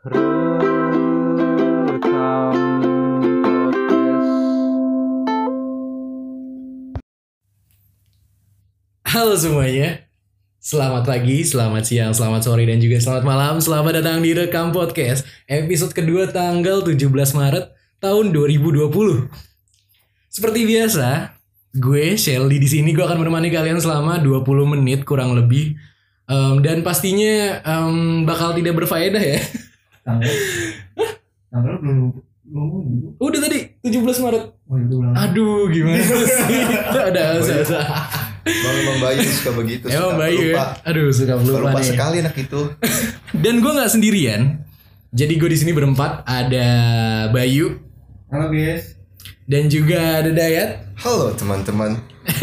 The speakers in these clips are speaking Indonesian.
Halo semuanya, selamat pagi, selamat siang, selamat sore, dan juga selamat malam. Selamat datang di Rekam Podcast, episode kedua tanggal 17 Maret tahun 2020. Seperti biasa, gue Shelly di sini gue akan menemani kalian selama 20 menit kurang lebih. Em, dan pastinya em, bakal tidak berfaedah ya. tanggal tanggal belum belum gitu Udah tadi 17 Maret. oh itu ulang Aduh, gimana sih? Usah, usah. Bang Bang Bayu suka begitu. Emang suka Bayu lupa. ya? Aduh, suka Suka lupa, lupa nih. sekali anak itu. Dan gue nggak sendirian. Jadi gue di sini berempat ada Bayu halo guys dan juga ada Dayat Halo teman-teman.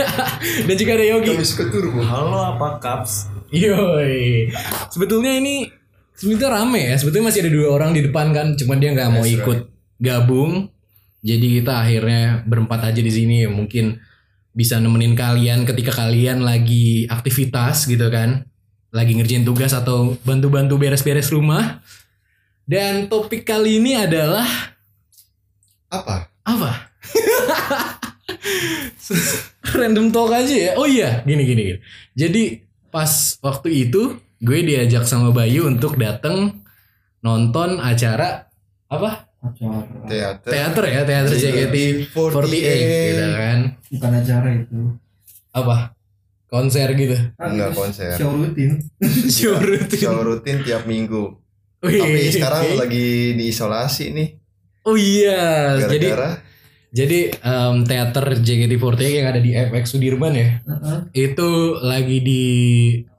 dan juga ada Yogi. Kami suka turbo. Halo apa Caps? Yoi. Sebetulnya ini sebetulnya rame ya. Sebetulnya masih ada dua orang di depan kan, cuman dia nggak mau That's ikut gabung. Jadi kita akhirnya berempat aja di sini. Mungkin bisa nemenin kalian ketika kalian lagi aktivitas gitu kan, lagi ngerjain tugas atau bantu-bantu beres-beres rumah. Dan topik kali ini adalah Apa? apa? Random talk aja ya. Oh iya, gini gini. gini. Jadi pas waktu itu gue diajak sama Bayu untuk dateng nonton acara apa? acara Teater. Teater ya, teater JKT48 gitu kan. bukan acara itu Apa? Konser gitu. Ah, Enggak konser. show rutin Show rutin. Show rutin tiap minggu. Wih, Tapi sekarang lagi diisolasi nih. Oh iya, jadi Gara-gara jadi em, teater JKT48 yang ada di FX Sudirman ya, Heeh. itu lagi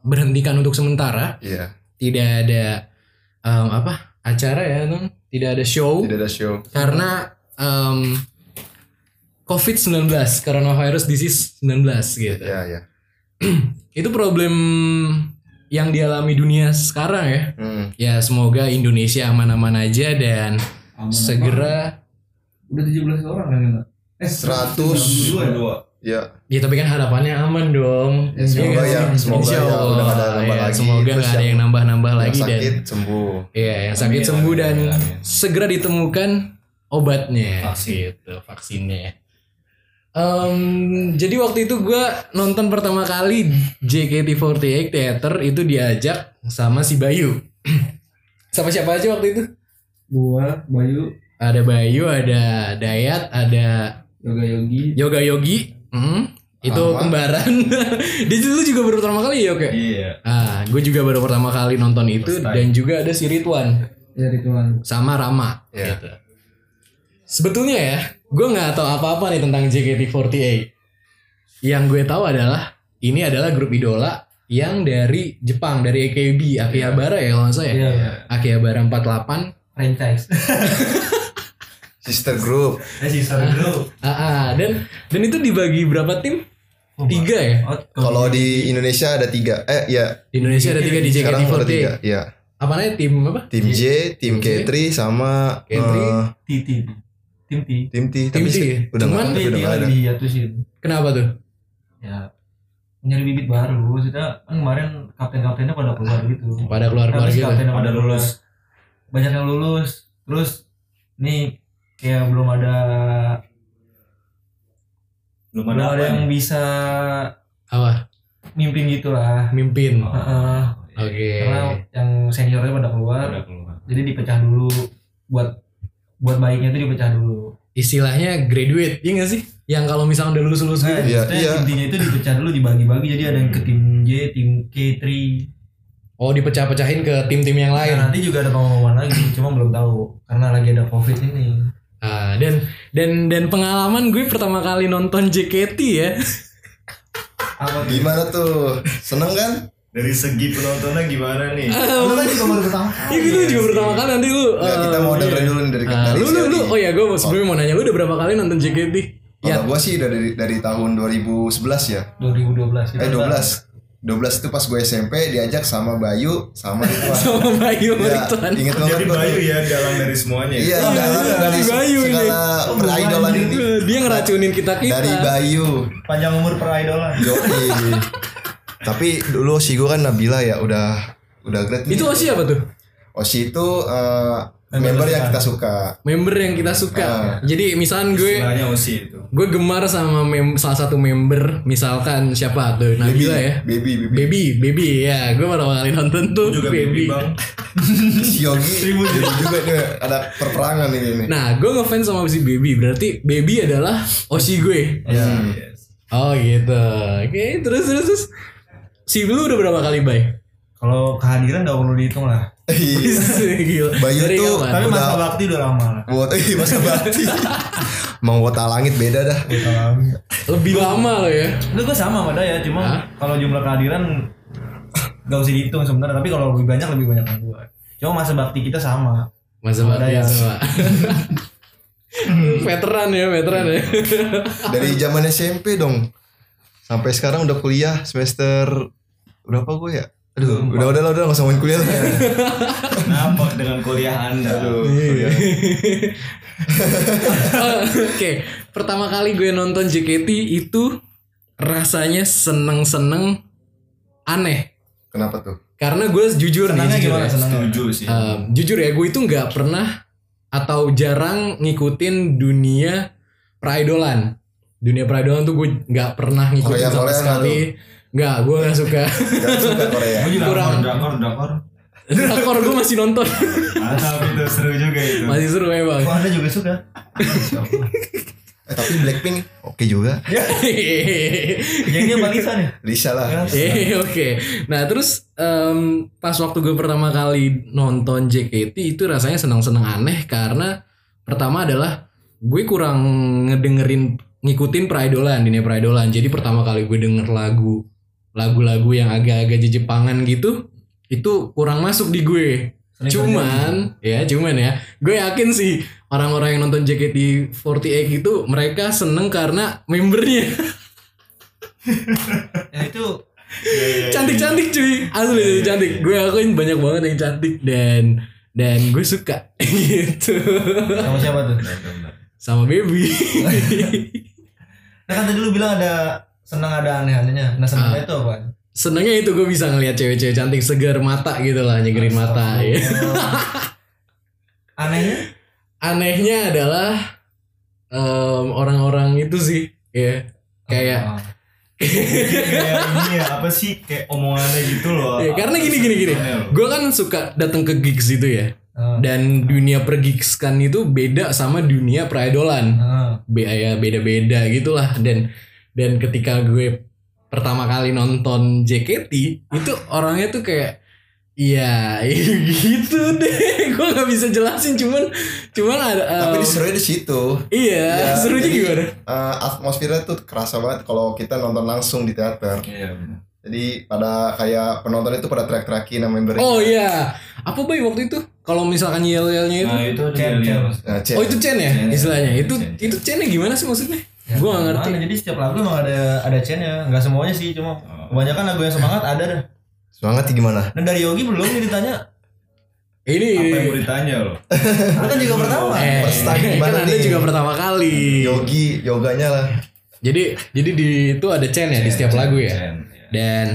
diberhentikan untuk sementara. Iya, tidak ada em, apa acara ya non tidak ada show tidak ada show. karena em, COVID-19 coronavirus disease 19 gitu Ya, ya. itu problem yang dialami dunia sekarang ya Hmm. ya semoga Indonesia aman-aman aja dan Aman, segera udah 17 orang kan eh 100. 102 ya. Ya, ya tapi kan harapannya aman dong Ya, semoga Iya ya, sih? semoga Insya ya, udah Allah. nggak ada nambah Ya, lagi. semoga Terus nggak ada yang- yang nambah-nambah lagi dan sakit sembuh. Iya, yang sakit Amin, sembuh amin, dan amin, amin. segera ditemukan obatnya, Vaksin. gitu, vaksinnya. Em, jadi waktu itu gue nonton pertama kali JKT48 Theater itu diajak sama si Bayu. sama siapa aja waktu itu? gua Bayu Ada Bayu, ada Dayat, ada Yoga Yogi Yoga Yogi. Hmm, itu Rama. kembaran. Dia dulu juga baru pertama kali ya, oke? Iya. Ah, gue juga baru pertama kali nonton itu dan juga ada si Ridwan. ya Rituan sama Rama Ya. gitu. Sebetulnya ya, gue nggak tahu apa-apa nih tentang JKT48. Yang gue tahu adalah ini adalah grup idola yang dari Jepang, dari AKB, Akihabara ya kalau nggak salah ya. Iya, iya. Akihabara 48. franchise Sister group. Eh sisa dulu. Ah, ah. dan dan itu dibagi berapa tim? Tiga ya. oh, Kalau di Indonesia ada tiga. Eh, ya. Di Indonesia ada tiga di Sekarang ada JKT48. tiga. Ya. Apa namanya tim apa? Tim J, tim Tim J. K3 sama K3. eh, T T tim T tim T. Tim Tapi T. sih udah Cuman udah nggak ada. Kenapa tuh? ya nyari bibit baru kita kan kemarin kapten kaptennya pada keluar gitu Pada keluar-keluar Habis gitu. kaptennya Pada lulus. banyak yang lulus terus nih kayak belum ada Belum belum ada ada yang nih? bisa Apa? mimpin gitu lah Mimpin. Oh, Heeh. Oke. karena yang seniornya pada keluar Udah keluar. jadi dipecah dulu buat buat baiknya itu dipecah dulu Istilahnya graduate, iya gak sih? Yang kalau misalnya udah lulus-lulus nah, gitu. Iya, iya. tim T-nya itu dipecah dulu dibagi-bagi jadi ada yang ke tim J tim K3 Oh dipecah-pecahin ke tim-tim yang lain. nah, nanti juga ada pengumuman lagi cuma belum tahu karena lagi ada covid ini Ah, dan dan dan pengalaman gue pertama kali nonton JKT ya. apa tuh? Gimana tuh? Seneng kan? Dari segi penontonnya gimana nih? Lu kan juga baru pertama kali. Ya gitu juga pertama kali nanti lu. Nggak, kita eh, mau iya. dengerin dulu nih dari dari lu, lu, lu, oh ya gue sebelumnya mau nanya lu udah berapa kali nonton JKT? Ya, Kalau gua sih udah dari dari tahun 2011 ya. 2012 kita Eh 12. 12 itu pas gue SMP diajak sama Bayu sama Ridwan. sama Bayu ya, Ridwan. inget banget Jadi gua. Bayu ya dalang dari semuanya. Iya, Iya, dalam iya, dari si Bayu ini. segala peridolan ini. Dia ngeracunin kita kita. Dari Bayu. Panjang umur peridolan. Yoi. Tapi dulu sih gue kan Nabila ya udah udah grade nih. Itu Osi apa tuh? Oshi itu eh, Member member yang kita suka. Member yang kita suka. Ah. Jadi misalkan gue Osi itu. gue gemar sama mem- salah satu member misalkan siapa tuh Nabila ya. Baby, baby. Baby, baby ya, gue pertama kali nonton tuh Juga baby. baby bang. Si Yogi baby juga nih ada perperangan ini. nih. Nah, gue ngefans sama si baby, berarti baby adalah Oshi gue. Hmm. Yes. Oh gitu. Oke, terus terus terus. Si lu udah berapa kali bay? Kalau kehadiran gak perlu dihitung lah. Gila. Bayu Dari tuh-? Tapi Udah. masa bakti udah lama lah. Buat eh masa bakti. Emang wota langit beda dah. lebih lama lo ya. Itu gue sama sama Daya, cuma kalau jumlah kehadiran gak usah dihitung sebenarnya. Tapi kalau lebih banyak lebih banyak sama gue. Cuma masa bakti kita sama. Masa bakti ya. sama. veteran ya, veteran ya. Dari zaman SMP dong. Sampai sekarang udah kuliah semester berapa gue ya? Aduh, udah udah lah, udah nggak usah ngomongin kuliah. Kenapa dengan kuliah anda? Aduh, Iya. kuliah. Oke, pertama kali gue nonton JKT itu rasanya seneng-seneng aneh. Kenapa tuh? Karena gue jujur nih, Senangnya jujur gimana ya. Setuju sih. Um, jujur ya, gue itu nggak pernah atau jarang ngikutin dunia peridolan. Dunia peridolan tuh gue nggak pernah ngikutin Korea- sama Korea sekali. Nggak, gue nggak suka. Gak suka Korea. Gue juga Kurang. Drakor, drakor. Drakor gue masih nonton, Mantap itu seru juga itu. masih seru emang. Kok anda juga suka? Eh, tapi Blackpink oke juga. Yang dia Balisa nih. Lisa lah. Eh oke. Nah terus em, pas waktu gue pertama kali nonton JKT itu rasanya senang-senang aneh karena pertama adalah gue kurang ngedengerin ngikutin peridolan dunia peridolan. Jadi pertama kali gue denger lagu lagu-lagu yang agak-agak jejepangan gitu itu kurang masuk di gue. Sering Cuman ya cuman ya gue yakin sih orang-orang yang nonton JKT48 itu mereka seneng karena membernya. Ya itu cantik-cantik cuy. Asli cantik. gue akuin banyak banget yang cantik dan dan gue suka. Gitu. Sama siapa tuh? sama baby. Nah kan tadi lu bilang ada senang ada aneh-anehnya. Nah senangnya itu apa? senengnya itu gue bisa ngeliat cewek-cewek cantik segar mata gitu lah nyegerin mata ya. Anehnya? anehnya adalah em, orang-orang itu sih ya kayak Ah. kayak ini ya apa sih kayak omongannya gitu loh. ya karena gini gini gini loh. gue kan suka datang ke gigs itu ya Ah. dan dunia pergigskan itu beda sama dunia peridolan Ah. be ya beda-beda gitulah dan dan ketika gue pertama kali nonton JKT itu orangnya tuh kayak iya gitu deh gue nggak bisa jelasin cuman cuman ada Tapi um, serunya di situ. iya Ya, serunya jadi, gimana eh, atmosfernya tuh kerasa banget kalau kita nonton langsung di teater. Iya. bener. Jadi pada kayak penonton itu pada teriak-teriakin sama member. oh iya apa bay waktu itu kalau misalkan yel yelnya itu Nah itu ada lihat. Nah, Cen. oh itu Chen ya Chen. istilahnya itu Chen, Chen. itu Chen gimana sih maksudnya Ya, gue gak ngerti gimana? Jadi setiap lagu emang ada ada chainnya. Nggak semuanya sih, cuma kebanyakan lagu yang semangat ada dah. Semangat gimana? Nah dari Yogi belum nih ditanya. ini Apa yang mau ditanya loh? Kan juga pertama. eh, First time kan gimana anda nih? juga pertama kali Yogi, yoganya lah. Jadi jadi di itu ada Chen ya di setiap Cen, lagu ya. Cen, ya. Dan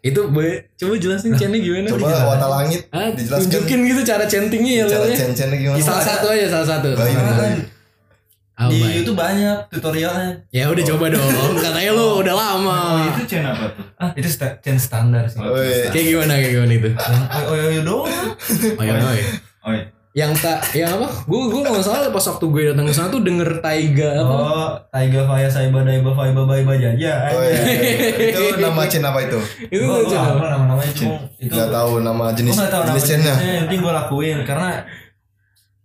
itu Boy, coba jelasin Chennya gimana? Coba Wata Langit Ah, dijelaskan tunjukin gitu cara chantingnya ya cara Lelnya. cen-cennya gimana? Salah satu aja salah satu. Ah, di Bay. YouTube banyak tutorialnya. Ya udah coba dong. Katanya lu udah lama. Oh itu Cen apa tuh? Ah itu sta- chain standar sih. Oh, iya. Kayak gimana kayak gimana itu? Oh oh oh doang. Oh ya, oh, ya. Oh iya. Yang tak yang apa? Gue gue nggak salah pas waktu gue datang ke sana tuh denger Taiga apa? Oh, Taiga Faya Saiba Daiba Faiba Baiba Jaja. Oh iya. itu nama cen apa itu? itu Gua apa nama-namanya cuma itu. Gak tahu nama jenis Gua nggak tahu nama jenis jenisnya, yang penting gue lakuin karena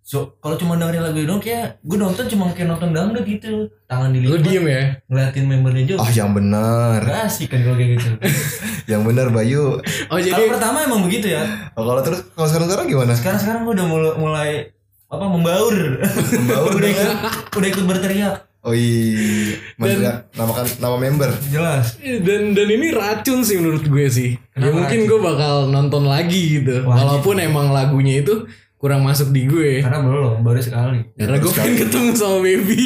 so kalau cuma dengerin lagu itu doang kayak gue nonton cuma kayak nonton dangdut gitu tangan Lu dilipat diem ya? ngeliatin membernya juga Ah yang benar, asik kan kalau kayak gitu yang benar Bayu. Oh jadi kalau pertama emang begitu ya Oh, kalau terus kalau sekarang sekarang gimana? sekarang sekarang gue udah mulai, mulai apa membaur Membaur udah ikut udah ikut berteriak Oh iya, Maksudnya namakan nama member. jelas dan dan ini racun sih menurut gue sih. ya Kenapa mungkin gue bakal nonton lagi gitu. Wajib. Walaupun emang lagunya itu kurang masuk di gue. karena belum baru sekali Karena gue pengen ketemu sama baby.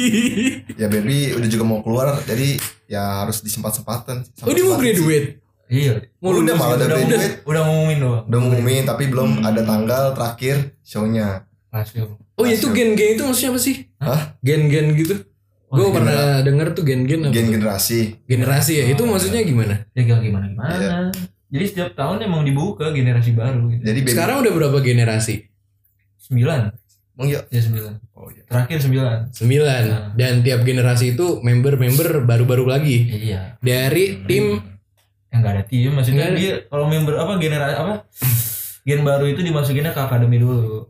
Ya baby udah juga mau keluar, jadi ya harus disempat-sempatan. Oh dia mau graduate. Iya. Mau Udah malah gitu. udah Udah, graduate. udah ngumumin doang. Udah ngumumin tapi belum ada tanggal terakhir show-nya. Masih. Oh ya itu gen-gen itu maksudnya apa sih? Hah? Gen-gen gitu. Oh, Gue gen- pernah denger tuh gen-gen apa? Gen generasi. Generasi ya. Itu maksudnya gimana? Ya gimana gimana. Iya. Jadi setiap tahun emang dibuka generasi baru gitu. Jadi baby. Sekarang udah berapa generasi? Sembilan. Emang iya. Ya sembilan. Oh iya. Terakhir sembilan. Sembilan. Nah. Dan tiap generasi itu member-member baru-baru lagi. Iya. Dari tim Yang gak ada tim maksudnya ada. dia kalau member apa generasi apa gen baru itu dimasukinnya ke akademi dulu.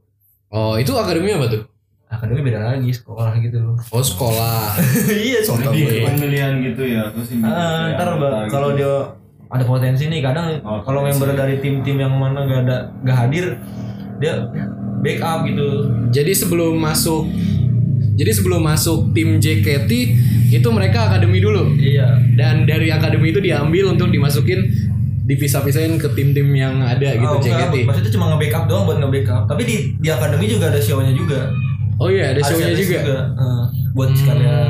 Oh itu akademi apa tuh? Akademi beda lagi sekolah gitu. Oh sekolah. iya Soto Di pemilihan gitu ya terus ini Ah, ntar gitu. kalau dia ada potensi nih kadang Oh, kalau member dari tim-tim yang mana gak ada gak hadir dia backup gitu Jadi sebelum masuk jadi sebelum masuk tim JKT itu mereka akademi dulu. iya Dan dari akademi itu diambil untuk dimasukin dipisah-pisahin ke tim-tim yang ada gitu oh, enggak, JKT. maksudnya cuma nge-backup doang buat nge-backup tapi di di akademi juga ada show-nya juga Oh iya ada show-nya setlist juga. Eh, buat sekalian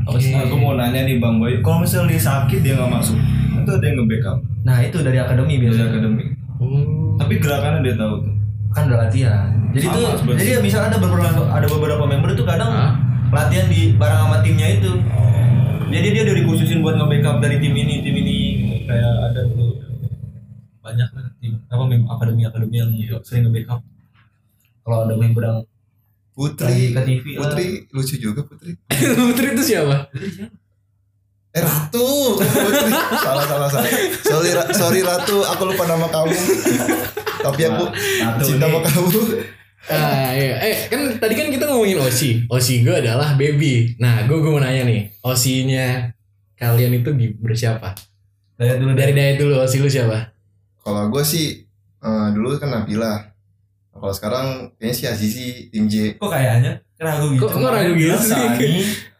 Hmm, sih Nah, aku mau nanya nih Bang Boy, kalau misalnya dia sakit dia nggak masuk, itu ada yang nge-backup nah itu dari akademi dari biasanya akademi. Hmm. Tapi gerakannya dia tahu tuh. Kan udah latihan jadi Sama, tuh jadi misalnya ada beberapa ada beberapa member tuh kadang Hah? latihan di bareng sama timnya itu jadi dia udah dikhususin buat nge-backup dari tim ini tim ini kayak ada tuh banyak lah tim apa mem akademi akademi yang sering nge-backup kalau ada member yang Putri. lagi ke TV lah. Putri lucu juga Putri. Putri itu siapa? Eh Ratu. Salah salah salah. Sorry Ra- sorry Ratu, aku lupa nama kamu. Tapi aku Ratu cinta sama kamu. Ah iya, eh kan tadi kan kita ngomongin Osi. Osi gue adalah baby. Nah, gue gue mau nanya nih, Osinya kalian itu bersiapa? dari dulu Dari Dayat dulu, Osi lu siapa? Kalau gue sih eh, dulu kan Nabila. Kalau sekarang kayaknya si Azizi tim J. kok kayaknya ragu gitu Kok kok ragu gitu sih?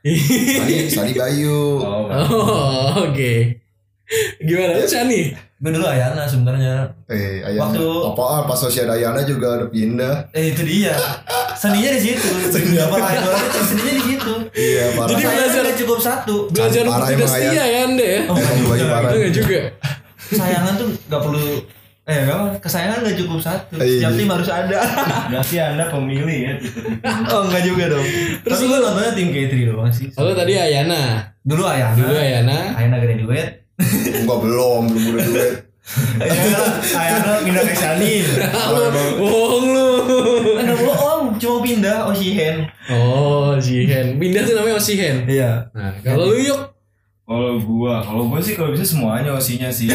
Sani. Sani, Sani Bayu. Oh, Oh, oke. Gimana lu Shani? gue dulu Ayana sebenarnya Eh, Ayana. Waktu- Apaan pas Sosial Ayana juga udah pindah. eh itu dia seninya di situ. Berapa idol itu seninya di situ Iya, parah. Jadi belajar- cukup satu Belajar Parah untuk tidak setia ya Anda ya? Oh, Bayu parah. Enggak juga. kesayangan tuh nggak perlu eh enggak kesayangan nggak cukup satu Iya. setiap tim harus ada Berarti Anda pemilih ya. oh enggak juga dong Terus tapi gue nontonnya tim K3 doang sih Kalau tadi Ayana, dulu Ayana dulu Ayana. Ayana graduate Enggak belum, belum duit. Ayana Ayana pindah ke Shani Lu bohong lu. Enggak bohong cuma pindah oh si Hen Oh. Pindah tuh namanya Osihen. iya Nah, kalau lu yuk Kalau gua, kalau gua sih kalau bisa semuanya osinya sih.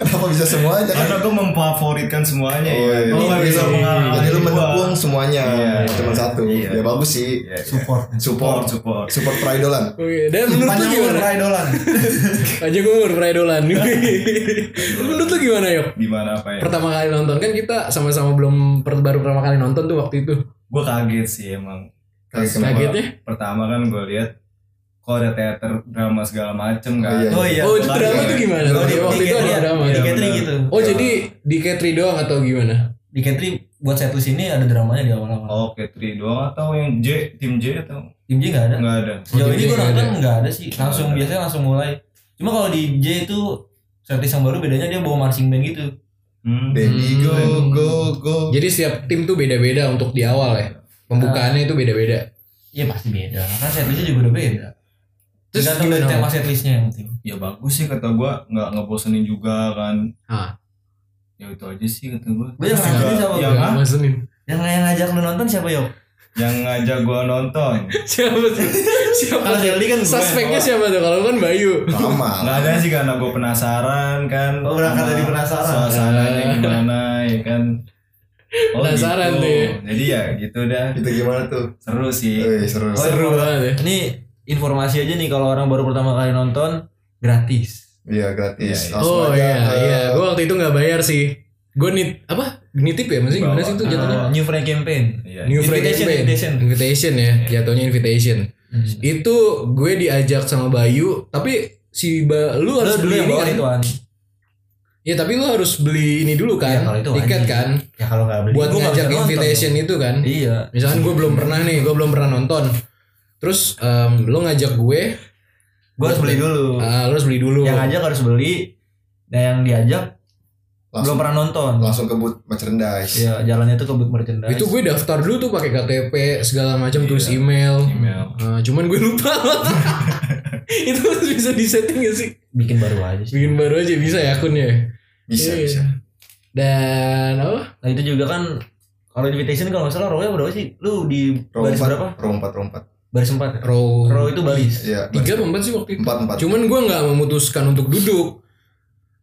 Kenapa bisa semuanya kan? Karena gua memfavoritkan semuanya Oh, ya. iya. Gua nggak bisa Iya. mengalahkan Jadi lu mendukung semuanya, Iya. cuma satu. Iya. Ya bagus sih. Iya, iya. support Support, Support, support. support peridolan. Oke, dan menurut lu gimana? idolan Panjang umur peridolan. menurut lu gimana yuk? Gimana apa ya? Pertama kali nonton kan kita sama-sama belum per- baru pertama kali nonton tuh waktu itu. Gua kaget sih emang. Kagetnya? Pertama kan gua lihat ada teater drama segala macem kan. Iya. oh iya oh itu drama tuh gimana? Oh, di, waktu di itu ada K3 drama. di Iya, K3 benar. gitu Oh jadi di K3 doang atau gimana? di K3 buat setlist ini ada dramanya di awal-awal Oh, Katri doang atau yang J, tim J atau tim J nggak ada enggak ada? Sejauh Oh, ini jadi gue nonton ada. nggak ada sih langsung biasanya langsung mulai cuma kalau di J itu setlist yang baru bedanya dia bawa marching band gitu Hmm. Baby go Hmm. go go. Jadi setiap tim tuh beda-beda untuk di awal ya. Pembukaannya itu beda-beda. Iya pasti beda kan setlistnya juga udah beda Terus gimana? tema setlistnya yang penting Ya bagus sih kata gua, nggak ngebosenin juga kan. Ah. Ya itu aja sih kata gua. Gue yang ngajakin siapa yang, Nggak ah, bosenin. yang yang ngajak lu nonton siapa yo yang ngajak gua nonton. Siapa sih? Siapa? Kalau kan Suspeknya siapa tuh? Kalau kan Bayu. Lama. Nggak ada sih karena gua penasaran kan. Oh, berangkat dari penasaran. Suasananya gimana ya kan. Oh, Penasaran gitu. tuh. Jadi ya gitu dah. Itu gimana tuh? Seru sih. Eh, seru. Oh, Seru banget ya. ini informasi aja nih kalau orang baru pertama kali nonton gratis Iya gratis. Iya, iya. Langsung Oh aja iya, ke- iya. Gue waktu itu nggak bayar sih. Gue nit apa? Nitip ya? Maksudnya gimana sih itu jatuhnya? Uh, new friend campaign Iya. New friend Invitation, campaign. invitation. Invitation ya, jatuhnya invitation. Itu gue diajak sama Bayu, tapi si ba lu harus beli ini kan? itu an Ya tapi lu harus beli ini dulu Iya, kan, kalau itu tiket kan, ya kalau nggak beli buat gua ngajak bisa nonton invitation itu kan. iya Misalkan gue belum pernah nih, gue belum pernah nonton. Terus em, lu ngajak gue, Gue harus beli dulu. Ah, lu harus beli dulu. Yang ngajak harus beli. Dan yang diajak belum langsung pernah nonton. langsung kebut merchandise Iya, jalannya tuh ke booth merchandise. itu gue daftar dulu tuh pakai KTP segala macam terus email. Email. Ah, cuman gue lupa. itu bisa disetting gak sih? bikin baru aja sih. Bikin baru aja bisa ya akunnya. bisa Iya. bisa Dan apa? Nah itu juga kan kalau invitation kalau nggak salah row berapa sih? Lu di row baris empat berapa? row empat row empat Baris empat. ya? Row Row itu baris. iya tiga empat sih waktu itu? empat empat Cuman gue nggak memutuskan untuk duduk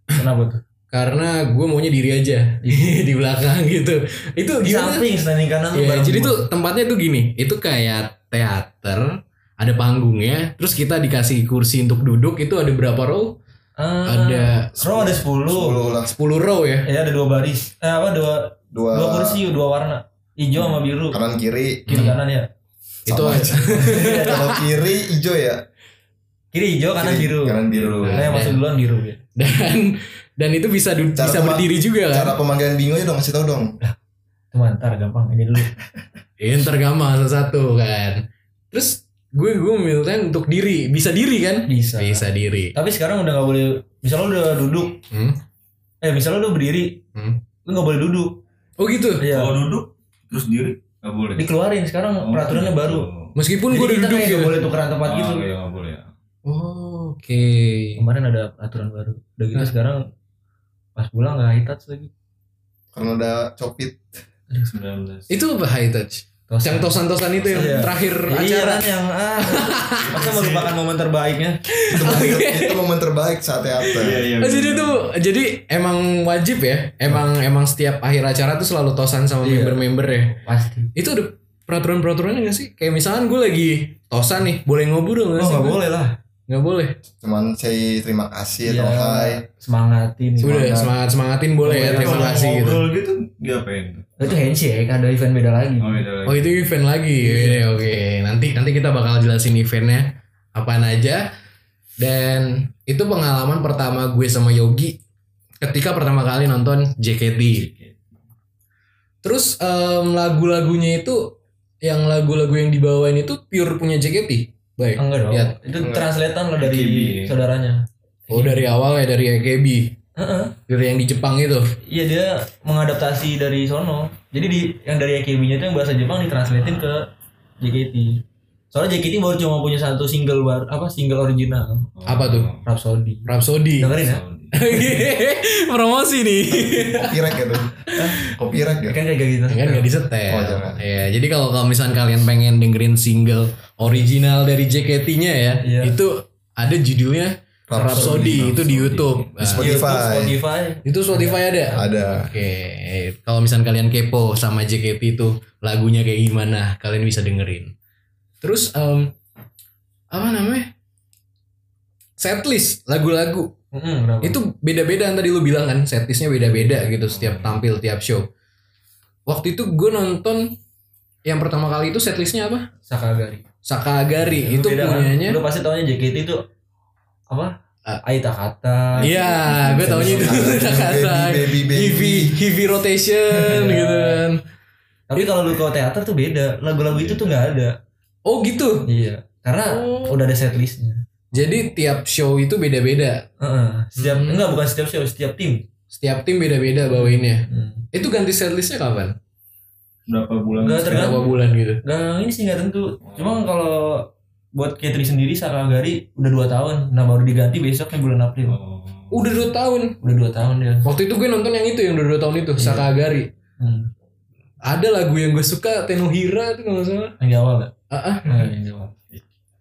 Kenapa tuh? karena gue maunya diri aja di belakang gitu. Itu Di gimana? samping standing kanan bareng jadi tuh tempatnya tuh gini, itu kayak teater, ada panggungnya, terus kita dikasih kursi untuk duduk itu ada berapa row? Ah, Ada row ada 10. sepuluh lah 10 row ya. Ya ada dua baris. Eh apa dua dua dua kursi dua warna. Hijau sama biru. kanan kiri Kiri kanan ya. Itu Sama aja. kalau kiri hijau ya Kiri hijau kanan Kiri, biru. kanan biru Nah, yang masuk duluan biru ya. dan dan itu bisa du- Cara bisa berdiri juga kan. cara pemanggilan bingonya dong kasih tau dong Cuma ntar gampang ini dulu. Ini tergampang satu kan. Terus gue gue milihnya untuk diri, bisa diri kan? Bisa. Bisa diri. Tapi sekarang udah nggak boleh. Misalnya lu udah duduk, Hmm? eh misalnya lu berdiri, Hmm. lu nggak boleh duduk. Oh gitu. Iya. Kalau duduk terus diri nggak boleh. Dikeluarin sekarang Oh, peraturannya gitu. baru. Meskipun gue duduk kayak gitu. nggak boleh tukeran tempat Ah, gitu. iya, nggak boleh ya. Oh, Oke. Kemarin ada aturan baru. Udah gitu Nah. sekarang pas pulang nggak high touch lagi. karena ada copit 19. Itu apa high touch? Tosan. Yang tosan-tosan itu yang Iya. terakhir Iya acara. kan yang ah, masa melupakan momen terbaiknya. itu momen, itu momen terbaik saat teater Iya, iya. Oh, jadi tuh jadi emang wajib ya. Emang emang setiap akhir acara tuh selalu tosan sama Iya. member-member ya. Pasti. Itu ada peraturan-peraturannya gak sih? Kayak misalkan gue lagi tosan nih, boleh ngobrol gak Oh sih? nggak boleh lah. Gak boleh. cuman say terima kasih Iya. atau hai Semangatin. Udah semangat. semangat semangatin boleh ya. Boleh, Terima kasih gitu. ngobrol gitu diapain? Itu handshake ada event beda lagi. Oh, beda lagi. Oh itu event lagi. Oke, Oke, nanti nanti kita bakal jelasin eventnya apaan aja. Dan itu pengalaman pertama gue sama Yogi ketika pertama kali nonton JKT. Terus em, lagu-lagunya itu yang lagu-lagu yang dibawain itu pure punya JKT. Baik. Enggak dong. Ya. Itu translatean lah dari AKB. saudaranya. Oh dari awal ya dari AKB. Heeh. Dari yang di Jepang itu. Iya dia mengadaptasi dari sono. Jadi di yang dari AKB-nya itu yang bahasa Jepang ditranslatein ke JKT. Soalnya JKT baru cuma punya satu single bar apa single original Apa tuh? Rhapsody. Rhapsody. Dengerin ya? Promosi nih. copyright ya tuh copyright ya Kan kayak gitu. kan nggak disetel. Oh, jangan. Ya, jadi kalau kalau misalkan kalian pengen dengerin single original dari JKT-nya ya, Iya. itu ada judulnya Rhapsody, itu di YouTube. Di Nah, Spotify. Spotify. itu Spotify ada. ada Oke, kalau misalkan kalian kepo sama JKT itu lagunya kayak gimana, kalian bisa dengerin. Terus em, apa namanya? Setlist lagu-lagu Kenapa? itu beda-beda yang tadi lu bilang kan setlistnya beda-beda gitu setiap tampil tiap show waktu itu gue nonton yang pertama kali itu setlistnya apa Sakagari. Sakagari Lu itu beda kan? punyanya Lu pasti taunya JKT itu apa? Ah. Aita kata. iya gue taunya itu kata Baby, baby, baby. heavy heavy rotation Iya. gitu kan Tapi kalau lu ke teater tuh beda. Lagu-lagu itu tuh nggak ada. oh gitu Iya. Karena Oh. udah ada setlistnya. Jadi tiap show itu beda-beda Heeh. Setiap Hmm. enggak bukan setiap show, setiap tim. setiap tim beda-beda bawainnya Hmm. itu ganti setlistnya kapan Berapa bulan? Berapa tergantung. bulan gitu Gak ini sih nggak tentu. Cuma kalau buat Katri sendiri Sakagari udah dua tahun. Nah baru diganti besoknya bulan April. Oh. udah dua tahun Udah dua tahun dia. waktu itu gue nonton yang itu yang udah dua tahun itu Iya. Sakagari Hmm. ada lagu yang gue suka Tenohira itu kalau nggak salah Yang di awal nggak? ah, ah. Nah, yang di awal.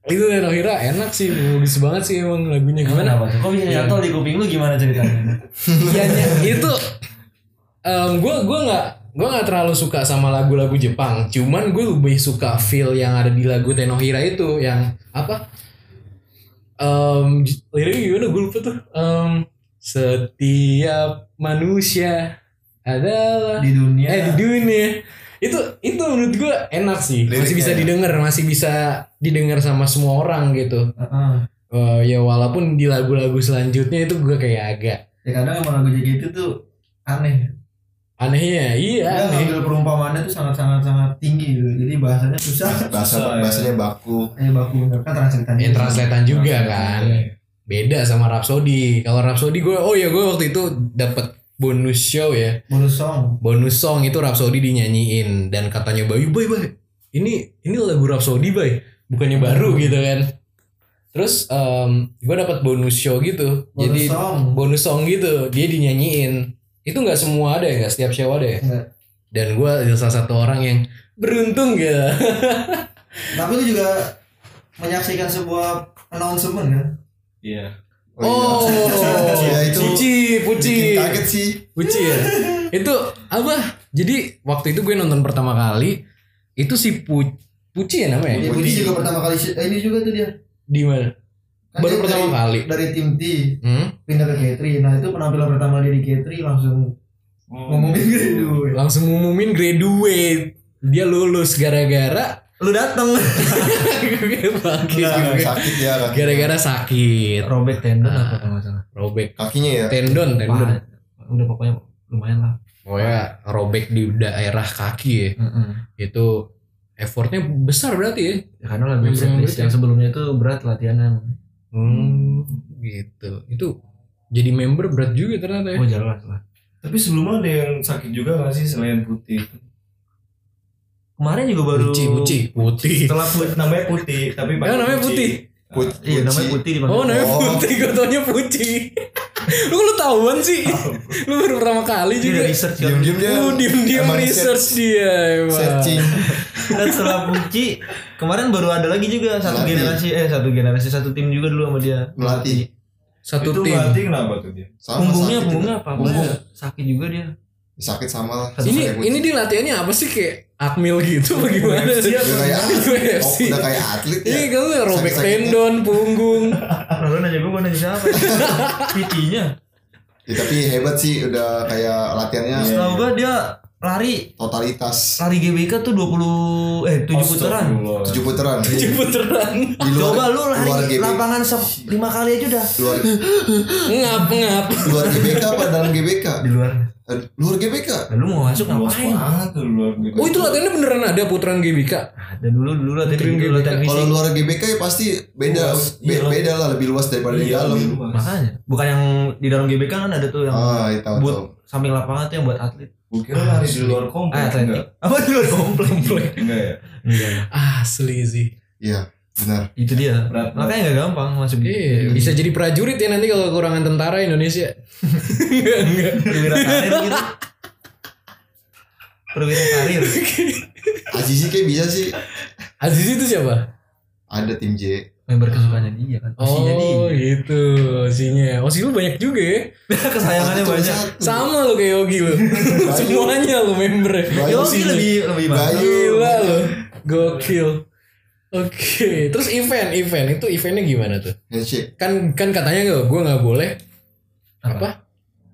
Itu Tenohira enak sih bagus banget sih emang lagunya gimana Gimana? Apa tuh? Kok bisa nyantol di kuping lu gimana ceritanya? Iya itu gue gue nggak gue nggak terlalu suka sama lagu-lagu Jepang cuman gue lebih suka feel yang ada di lagu Tenohira itu yang apa um, liriknya gimana gue lupa tuh Em, setiap manusia adalah di dunia. eh di dunia itu itu menurut gue enak sih masih Liriknya bisa ya? didengar masih bisa didengar sama semua orang gitu Heeh. Eh, ya walaupun di lagu-lagu selanjutnya itu gue kayak agak Ya kadang emang lagu JKT tuh aneh. Anehnya, iya. Dia aneh. ngambil perumpamaannya tuh sangat-sangat sangat tinggi gitu. Jadi bahasanya susah. bahasa Susah, ya. bahasanya baku Eh baku kan translatean. Yang translatean juga kan. Beda sama Rhapsody. Kalau Rhapsody gue, oh ya gue waktu itu dapat bonus show ya. Bonus song. Bonus song itu Rhapsody dinyanyiin dan katanya Bayu, "Boy, boy. Ini ini lagu Rhapsody, Boy. Bukannya baru gitu kan." Terus gue dapat bonus show gitu. Bonus Jadi song. bonus song gitu, dia dinyanyiin. Itu nggak semua ada ya, nggak setiap show ada ya. Enggak. Dan gue salah satu orang yang beruntung gitu. Tapi itu juga menyaksikan sebuah announcement kan. Iya. Oh, Ya, itu Puci, Puci. bikin kaget sih Puci ya. itu apa? Jadi waktu itu gue nonton pertama kali itu si Pu Puci ya namanya? Ya, Budi juga pertama kali eh, ini juga tuh dia. Di mana? Kan Baru pertama dari, kali. dari tim T Hmm? pindah ke K3. Nah itu penampilan pertama dia di K3 langsung ngomongin graduate. Langsung ngumumin graduate. Dia lulus gara-gara Lu dateng. Sakit- juga. sakit ya gara-gara sakit. Robek tendon Ah. apa kalau nggak salah. Robek kakinya ya tendon, tendon. Wah, udah pokoknya lumayan lah. Pokoknya robek di daerah kaki ya. Itu effortnya besar berarti ya. Ya, karena lagu Memang setlist berat yang ya. sebelumnya itu berat latihannya. Hmm, gitu. Itu jadi member berat juga ternyata ya. Oh jelas lah. Tapi sebelumnya ada yang sakit juga gak sih selain putih? Kemarin juga baru Puci, puci, putih. Setelah putih namanya putih, tapi Ya, namanya putih. Put, Iya namanya putih dipanggil. Oh, namanya Oh. putih, gue taunya puci. Lu lu tahuan sih. lu baru pertama kali Dia juga. udah research kan. diem-diem dia Lu diem-diem emang research dia emang. searching Dan setelah Puci kemarin baru ada lagi juga satu generasi eh satu generasi satu tim juga dulu sama dia Melatih. Satu itu tim. berarti kenapa tuh dia? sama punggungnya punggungnya apa punggung sakit juga dia sakit sama lah. Ini ini dia latihannya apa sih? Kayak akmil gitu bagaimana sih? udah kayak atlet. oh, udah kayak atlet ya? Iya kan lu robek tendon, punggung. nah, lu nanya gue gue nanya siapa? PT-nya Ya, tapi hebat sih udah kayak latihannya. Setahu gue dia lari totalitas lari GBK tuh 20 eh 7 putaran Astagfirullah. tujuh putaran Tujuh putaran. di luar coba lu luar lari GB lapangan se- lima kali aja udah luar Ngap ngap. luar GBK apa dalam GBK di luar Eh, luar GBK nah, lu mau masuk ngapain luar gitu. Oh itu latihannya beneran ada putaran GBK. ada dulu dulu latihan gitu GBK. latihan kalau luar GBK ya pasti beda Luas. Be- Iya. beda lah lebih luas daripada di Iya, dalam lebih luas. makanya bukan yang di dalam GBK kan ada tuh yang ah iya buat samping lapangan tuh yang buat atlet Gua kira lari di luar ah komplek atletik enggak? apa di luar komplek Enggak ya? enggak Asli sih. iya benar itu dia Berat, makanya nggak gampang masuk Iya, bisa jadi prajurit ya nanti kalau kekurangan tentara Indonesia. enggak, enggak. perwira karir gitu perwira karir Azizi kayak bisa sih Aziz itu siapa? ada tim J member kesukaannya dia kan pastinya Oh dia gitu, Osinya. Osi lu banyak juga ya. kesayangannya Satu, banyak satu. Sama lu kayak Yogi lu. Semuanya lu member. Bayu. Yogi lebih lebih mantap Bayu. Gila lu. Gokil. Oke, terus event, event itu eventnya gimana tuh? handshake Kan kan katanya gue gue nggak boleh apa?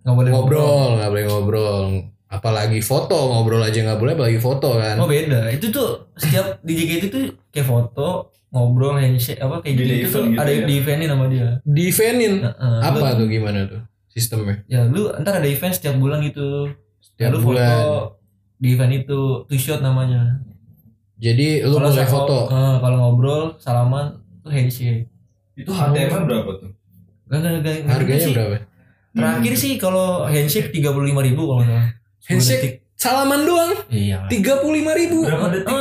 nggak boleh Ngobrol, nggak boleh ngobrol. Apalagi foto, ngobrol aja nggak boleh, apalagi foto kan. oh beda itu tuh setiap di JKT itu kayak foto ngobrol handshake apa kayak Di gitu, tuh gitu ada ya? di eventin sama dia Di eventin apa Lu- tuh gimana tuh sistemnya? ya lu ntar ada event setiap bulan gitu Setiap lu bulan. foto di event itu two shot namanya Jadi lu Kalau boleh foto. eh, kalau ngobrol salaman tuh handshake Itu HTM berapa tuh? Gak, gak, gak, gak Harganya sih. berapa? Terakhir sih kalau handshake tiga puluh lima ribu kalau nggak salah. 10 Handshake salaman doang Iya. tiga puluh lima ribu. Berapa detik?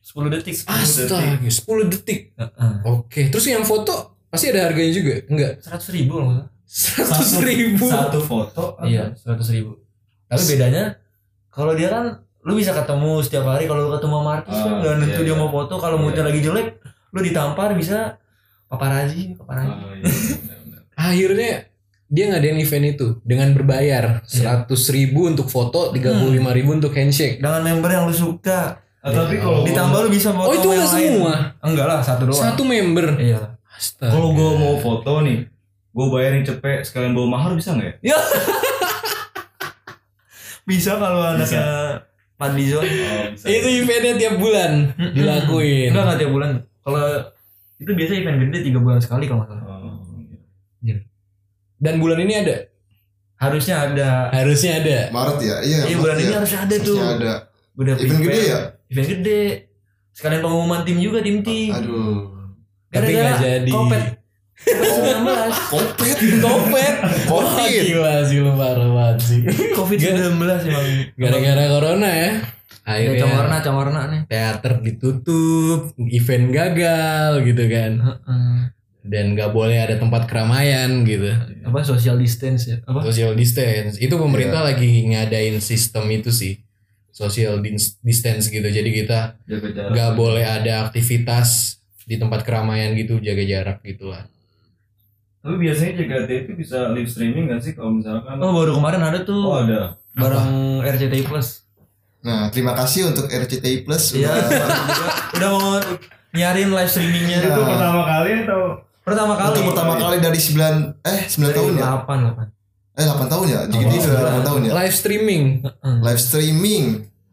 Sepuluh detik. Astaga, 10 detik. Heeh. Oke, terus yang foto pasti ada harganya juga? Enggak. Seratus ribu salah. Seratus ribu. Satu foto. Iya, seratus ribu. Tapi bedanya kalau dia kan lu bisa ketemu setiap hari kalau lu ketemu sama artis kan Ah, nggak nentu iya, dia iya. mau foto kalau Iya. moodnya lagi jelek lu ditampar bisa paparazi paparazi Oh, iya, benar-benar. Akhirnya dia ngadain event itu dengan berbayar seratus ribu untuk foto, tiga puluh lima ribu untuk handshake. dengan member yang lu suka Ah, tapi kalau ditambah lu bisa foto Oh itu nggak lain. semua, enggak lah satu doang satu member. iya Astaga. kalau gue mau foto nih, gue bayarin cepet sekalian bawa mahar bisa nggak ya? ya bisa kalau anaknya Padlizon Oh, bisa. itu eventnya tiap bulan dilakuin. enggak enggak tiap bulan kalau itu biasa event gede tiga bulan sekali kalau nggak salah Oh, Dan bulan ini ada. Harusnya ada. Harusnya ada. Maret ya iya Iya bulan ya. ini harusnya ada tuh. Harusnya ada Udah event prepare. gede ya Event gede. Sekalian pengumuman tim juga tim T. aduh Tapi nggak jadi. Kopet. Covid-19. kompet Kopet. Wah, Covid. gila sih lu parah banget sih. Covid-19 emang. Gara-gara corona ya. Ya, Akhirnya congorna, congorna nih. teater ditutup, event gagal gitu kan. Heeh. Dan gak boleh ada tempat keramaian gitu. Apa social distance ya? Apa? Social distance. Itu pemerintah lagi ngadain sistem itu sih. Social dis- distance gitu. Jadi kita Jaga nggak boleh ada aktivitas di tempat keramaian gitu, jaga jarak gitu lah. Tapi biasanya JKT itu bisa live streaming gak sih kalau misalkan? Oh baru kemarin ada tuh Oh ada. bareng RCTI Plus. nah terima kasih untuk RCTI Plus Iya. udah udah mau nyarin live streamingnya Itu itu pertama kali atau? Pertama kali. untuk pertama kali dari 9 eh 9 tahun ya Delapan delapan. eh 8 tahun ya jadi dia sudah 8 tahun ya Live streaming live streaming.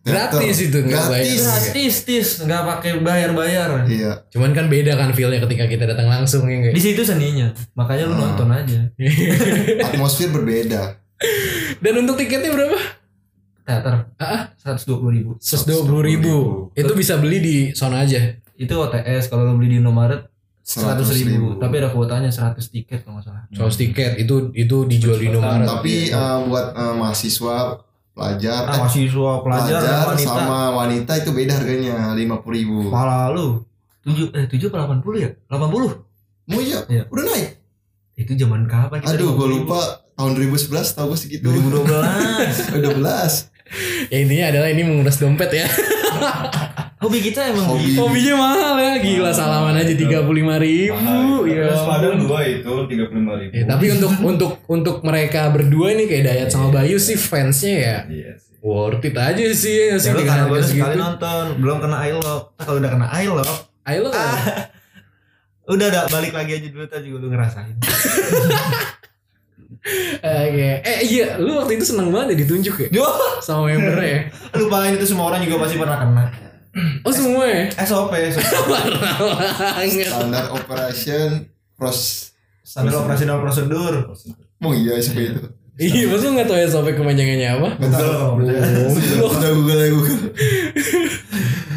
Gratis itu, nggak gratis bayar. Gratis, tis, nggak pakai bayar-bayar. iya Cuman kan beda kan feelnya ketika kita datang langsung ya nggak? Di situ seninya, makanya lu Ah. nonton aja. atmosfer berbeda Dan untuk tiketnya berapa? Teater, Ah, seratus dua puluh ribu. Seratus ribu. Itu bisa beli di sana aja. Itu OTS kalau lu beli di Indomaret seratus 100.000. ribu. Tapi ada kuotanya 100 tiket kalau nggak salah. Soal tiket itu itu dijual di Indomaret. tapi eh, buat eh, mahasiswa pelajar Ah, eh, mahasiswa, pelajar, pelajar wanita. sama wanita itu beda harganya 50.000 ribu Pala lu. Tujuh, eh tujuh apa delapan puluh ya? Delapan puluh. mau iya Iya. udah naik Itu zaman kapan? Kita aduh gue 50.000? lupa tahun 2011 tau gue segitu 2012. 2012 Ya intinya adalah ini menguras dompet ya. Hobi kita emang Hobi. gitu. Hobinya mahal ya, gila salaman aja tiga puluh lima ribu. Ya. Terus padahal dua itu tiga puluh lima ribu. Ya, tapi untuk untuk untuk mereka berdua nih kayak Dayat sama Bayu sih fansnya ya Iya sih. worth it aja sih ya sih Ya, dengan karena baru sekali segitu. nonton, belum kena iLock. Nah, kalau udah kena iLock, Ayo lo. udah udah balik lagi aja dulu tadi juga lu ngerasain. Oke. Eh iya, lu waktu itu seneng banget ya ditunjuk ya Yo, sama membernya ya. lupain itu semua orang juga pasti pernah kena. Oh semua ya? SOP, SOP. Standar operation pros standar operasional prosedur. oh iya seperti itu Iya, masa lu gak tau ya sampai kepanjangannya apa? Gak tahu. Udah Google ya Google.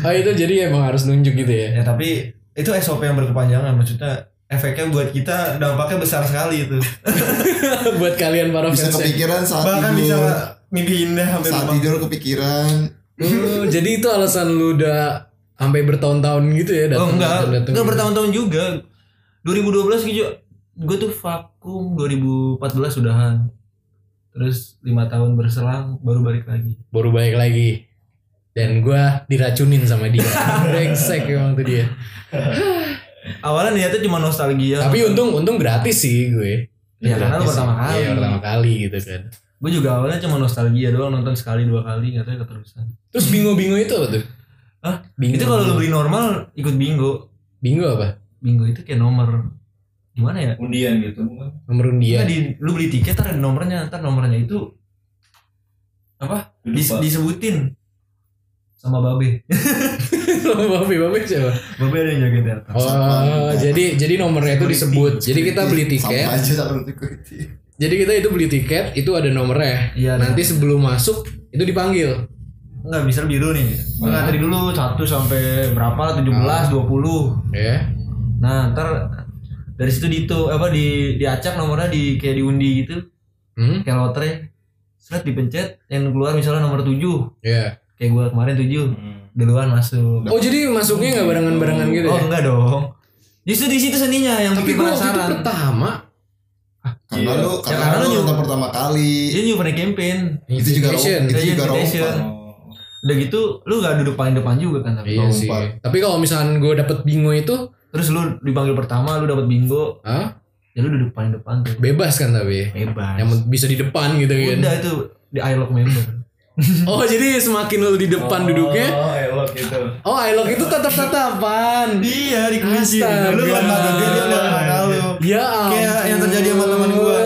Oh itu jadi emang harus nunjuk gitu ya? Ya tapi itu SOP yang berkepanjangan maksudnya efeknya buat kita dampaknya besar sekali itu. Buat kalian para Bisa fans ya. kepikiran saat Bahkan bisa tidur. mimpi indah sampai Saat rumah. tidur kepikiran. Oh, jadi itu alasan lu udah sampai bertahun-tahun gitu ya Oh datang enggak, datang, datang enggak gitu. bertahun-tahun juga. 2012 gitu. Gue tuh vakum 2014 udahan. Terus lima tahun berselang baru balik lagi. Baru balik lagi. Dan gua diracunin sama dia. Brengsek emang tuh dia. Awalnya niatnya cuma nostalgia. Tapi untung untung gratis sih gue. Ya, karena lu pertama sih. kali. Iya, pertama kali gitu kan. Gue juga awalnya cuma nostalgia doang nonton sekali dua kali nggak tahu ya keterusan. Terus bingo-bingo itu apa tuh? Hah? Bingo. Itu kalau lu beli normal ikut bingo. bingo apa? Bingo itu kayak nomor gimana ya? Undian gitu bukan? Nomor undian. Di, lu beli tiket ntar ada nomornya, ntar nomornya itu apa? Dis- disebutin sama babe. Babe, babe siapa? babe ada yang jagain teater. Oh, jadi jadi nomornya itu disebut. Jadi kita beli tiket. Sama aja security. Jadi kita itu beli tiket, itu ada nomornya. Iya, Nanti sebelum masuk itu dipanggil. Enggak bisa biru nih. Ah. Enggak tadi dulu 1 sampai berapa lah 17, 20. Ya. Nah, ntar dari situ di itu apa di diacak nomornya di kayak diundi gitu, Hmm? kayak lotre. Set dipencet yang keluar misalnya nomor 7. Ya. Kayak gua kemarin 7. Hmm. Duluan masuk. Oh, jadi masuknya nggak barengan-barengan gitu Oh, ya? enggak dong. Justru di situ seninya yang Tapi bikin penasaran. pertama Karena Iya. lu Ya, karena karena lu nonton pertama kali. Dia juga pernah campaign. Itu juga itu juga Invitation. rompa. Oh. Udah gitu lu gak duduk paling depan juga kan tapi. Iya sih. Tapi kalau misalkan gue dapet bingo itu, Terus lu dipanggil pertama lu dapat bingo, ah, ya lu duduk paling depan tuh. bebas kan tapi. Bebas. Yang bisa di depan gitu kan. Udah itu di iLock member. Oh, jadi semakin lu di depan duduknya, Oh, elok gitu. oh I lock itu tatap-tatapan. Iya dikunci. Astaga. Lu mata dia dia Ya ampun. Kayak yang terjadi sama teman gua.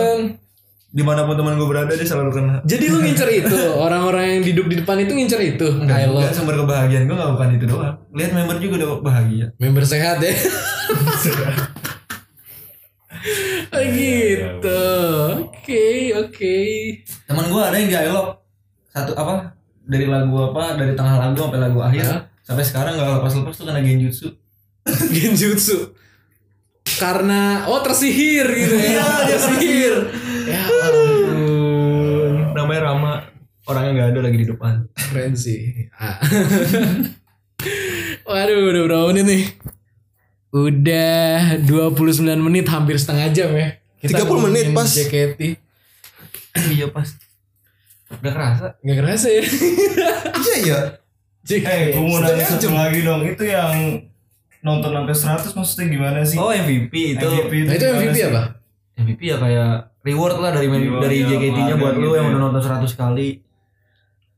Di mana pun teman gue berada dia selalu kena. Jadi lu ngincer itu, orang-orang yang duduk di depan itu ngincer itu. Enggak, enggak sumber kebahagiaan gue gak bukan itu doang. Lihat member juga udah bahagia. Member sehat ya. Oh, gitu. Oke, oke. Temen gue ada yang di Ailok satu apa dari lagu apa dari tengah lagu sampai lagu akhir sampai sekarang nggak lepas lepas tuh kena genjutsu. Genjutsu. Karena oh tersihir gitu ya. tersihir. Ya ampun. Namanya Rama orangnya nggak ada lagi di depan. Keren sih. Ah. Waduh, udah berapa menit nih? Udah 29 menit hampir setengah jam ya. 30 menit, pas. JKT. iya pas. Gak kerasa. Gak kerasa ya. Iya iya. Eh, gue mau nanya satu lagi dong. Itu yang nonton sampai 100 maksudnya gimana sih? Oh MVP itu. MVP Nah itu MVP sih? apa? MVP ya kayak reward lah dari Reward dari ya, JKT-nya buat lu gitu yang ya. udah nonton 100 kali.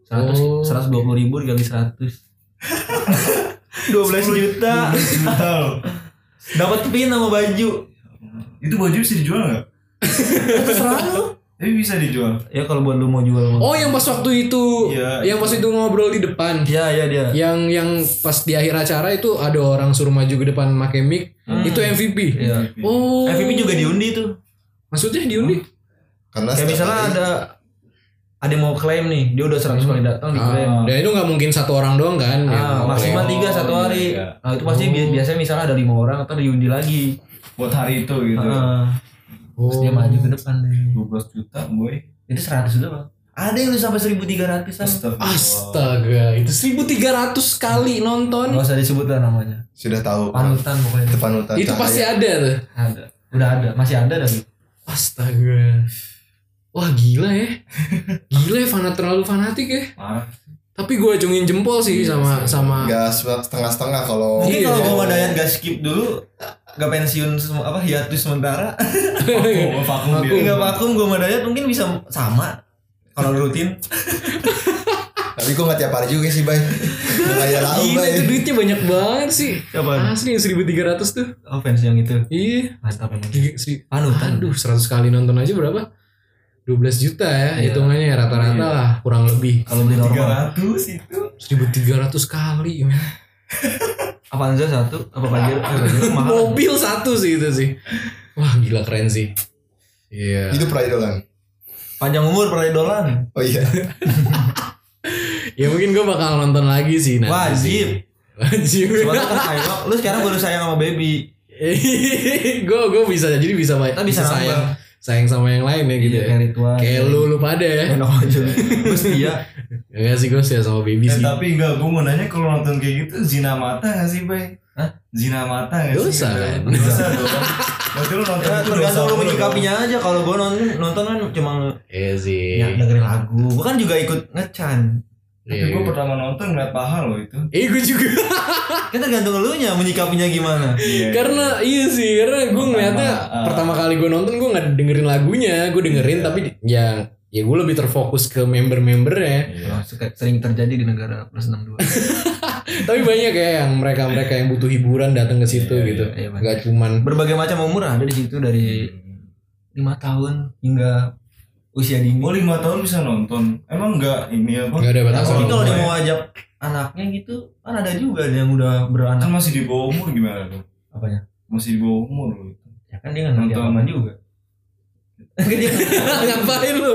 100 Oh. 120 ribu dikali 100. 12 juta. 12 juta loh. Dapat pin sama baju. Itu baju bisa dijual nggak? Terserah lu. Tapi bisa dijual. Ya kalau buat lu mau jual mah. Oh yang pas waktu itu, Iya, yang pas itu ngobrol di depan. Iya iya dia. Yang yang pas di akhir acara itu ada orang suruh maju ke depan pakai mic. Itu MVP. Iya. Oh. MVP juga diundi tuh. Maksudnya diundi? Karena Kayak misalnya hari- ada ada yang mau klaim nih, dia udah 100 kali datang diklaim. Ah, dan itu nggak mungkin satu orang doang kan? Ah, mau maksimal tiga satu iya, hari. iya. Nah itu pasti bi- biasanya misalnya ada lima orang atau diundi lagi. Buat hari itu gitu. Ah, Oh. terus dia maju ke depan deh. 12 juta, boy. Itu 100 doang. Ada yang udah sampai 1300 an. Astagfirullah. Astaga, itu 1300 kali nonton. Gak usah disebut lah namanya. sudah tahu Panutan pokoknya. itu panutan Itu cahaya. pasti ada tuh. Ada. Udah ada, masih ada lagi. Astaga. Wah gila ya. Gila ya fanat terlalu fanatik ya. Parah. Tapi gue acungin jempol sih sama sama nggak setengah-setengah kalau Mungkin Iya. kalau gua sama Dayan gak skip dulu, gak pensiun semua apa hiatus sementara, Vakum, vakum nggak vakum gua sama Dayat mungkin bisa sama. Kalau rutin, tapi gue nggak tiap hari juga sih bay nggak kayak lau bay itu duitnya banyak banget sih. Siapa? Asli yang 1300 tuh. oh fans yang itu. Iya. Mantap emang. Giga- si- Panutan. Aduh 100 kali nonton aja berapa? 12 juta ya Iya. hitungannya ya rata-rata Iya. lah kurang lebih Kalau beli normal. 300 itu. 1300 kali men. Avanza satu, apa Pajero? Eh, Pajero mahal. Mobil satu sih itu sih. Wah gila keren sih. Iya. itu peridolan Panjang umur peridolan. oh iya Ya mungkin gue bakal nonton lagi sih nanti. Wajib. Wajib. Soalnya kan lu sekarang baru sayang sama baby. gue gue bisa jadi bisa Kita bisa sayang nambah. Sayang sama yang lain ya gitu Iya, ya. kayak ritual. Kayak lu lu pada ya. Enak aja. Gue setia. Enggak sih gue sih sama baby Eh, sih. tapi enggak, gue mau nanya kalau nonton kayak gitu zina mata gak sih, Bay? Hah? Zina mata gak sih? Dosa, Gitu. kan? Dosa dong. Berarti lu nonton Ya, tergantung dosa lu menyikapinya aja. Kalau gue nonton nonton kan cuma Iya sih. ya, dengerin lagu. Gue kan juga ikut ngecan. Tapi gue pertama nonton ngeliat paha loh itu. Eh gue juga. Kan tergantung lu nya menyikapinya gimana. Iya. karena iya sih karena gue Pertama, ngeliatnya ah. pertama kali gue nonton gue nggak dengerin lagunya gue dengerin Iya. tapi ya ya gue lebih terfokus ke member-membernya Iya. Oh, suka- sering terjadi di negara plus 62. tapi banyak ya yang mereka mereka yang butuh hiburan datang ke situ Iya, gitu iya, iya, nggak cuman Berbagai macam umur ada di situ dari lima tahun hingga usia dini. Oh lima tahun bisa nonton. Emang enggak ini apa? nggak ada Nah, batasan tapi kalau dia ya. mau ajak anaknya gitu, kan ada juga yang udah Kan beranak. masih di bawah umur gimana tuh? Apanya? Masih di bawah umur loh itu. Ya kan dia nggak Nonton. apa juga. Kan dia ngapain lu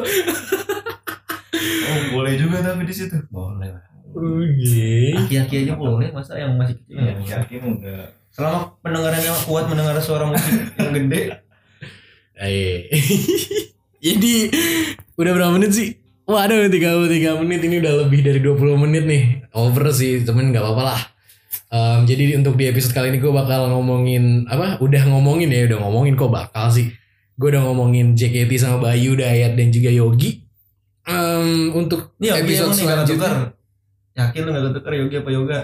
Oh boleh juga tapi di situ. boleh lah. Oke. Aki-aki aja boleh, masa yang masih kecil Iya, ya. yakin udah. Selama pendengarannya kuat mendengar suara musik yang gede, Eh. Jadi udah berapa menit sih? Waduh 33 menit ini udah lebih dari 20 menit nih Over sih temen gak apa-apa lah Em, Jadi untuk di episode kali ini gue bakal ngomongin Apa? Udah ngomongin ya Udah ngomongin kok bakal sih Gue udah ngomongin JKT sama Bayu, Dayat dan juga Yogi Em, Untuk Yogi episode selanjutnya Yakin lu gak ketukar Yogi apa Yoga?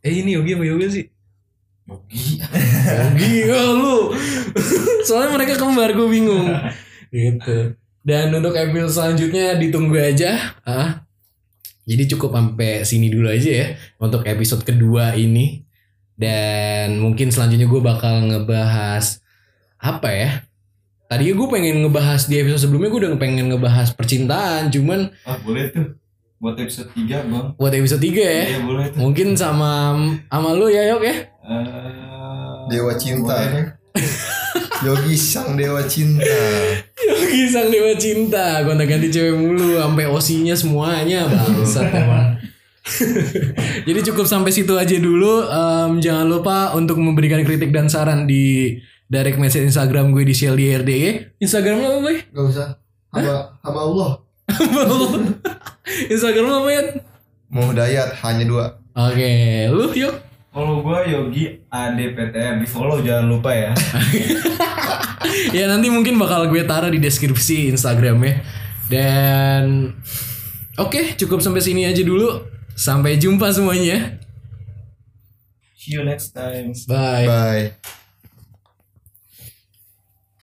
Eh ini Yogi apa Yoga sih? Yogi. Yogi oh, lu Soalnya mereka kembar gue bingung Gitu Dan untuk episode selanjutnya ditunggu aja ah. Jadi cukup sampai sini dulu aja ya Untuk episode kedua ini Dan mungkin selanjutnya gue bakal ngebahas Apa ya Tadinya gue pengen ngebahas di episode sebelumnya gue udah pengen ngebahas percintaan Cuman Ah boleh tuh. Buat episode 3 bang. buat episode 3 ya Iya boleh tuh. Mungkin sama sama lu ya Yok ya Eh, Dewa cinta. boleh. Yogi sang dewa cinta. Yogi sang dewa cinta gonta ganti cewek mulu sampai osinya semuanya bangsat emang jadi cukup sampai situ aja dulu Em, jangan lupa untuk memberikan kritik dan saran di direct message Instagram gue di Sheldy RDE Instagram lo apa boy? Gak usah. Hamba, hamba Allah. Instagram lo apa ya? Mau dayat hanya dua. Oke lu yuk Kalau gua Yogi ADPTM di follow jangan lupa ya. ya nanti mungkin bakal gue taruh di deskripsi Instagramnya dan oke cukup sampai sini aja dulu sampai jumpa semuanya See you next time. bye Bye.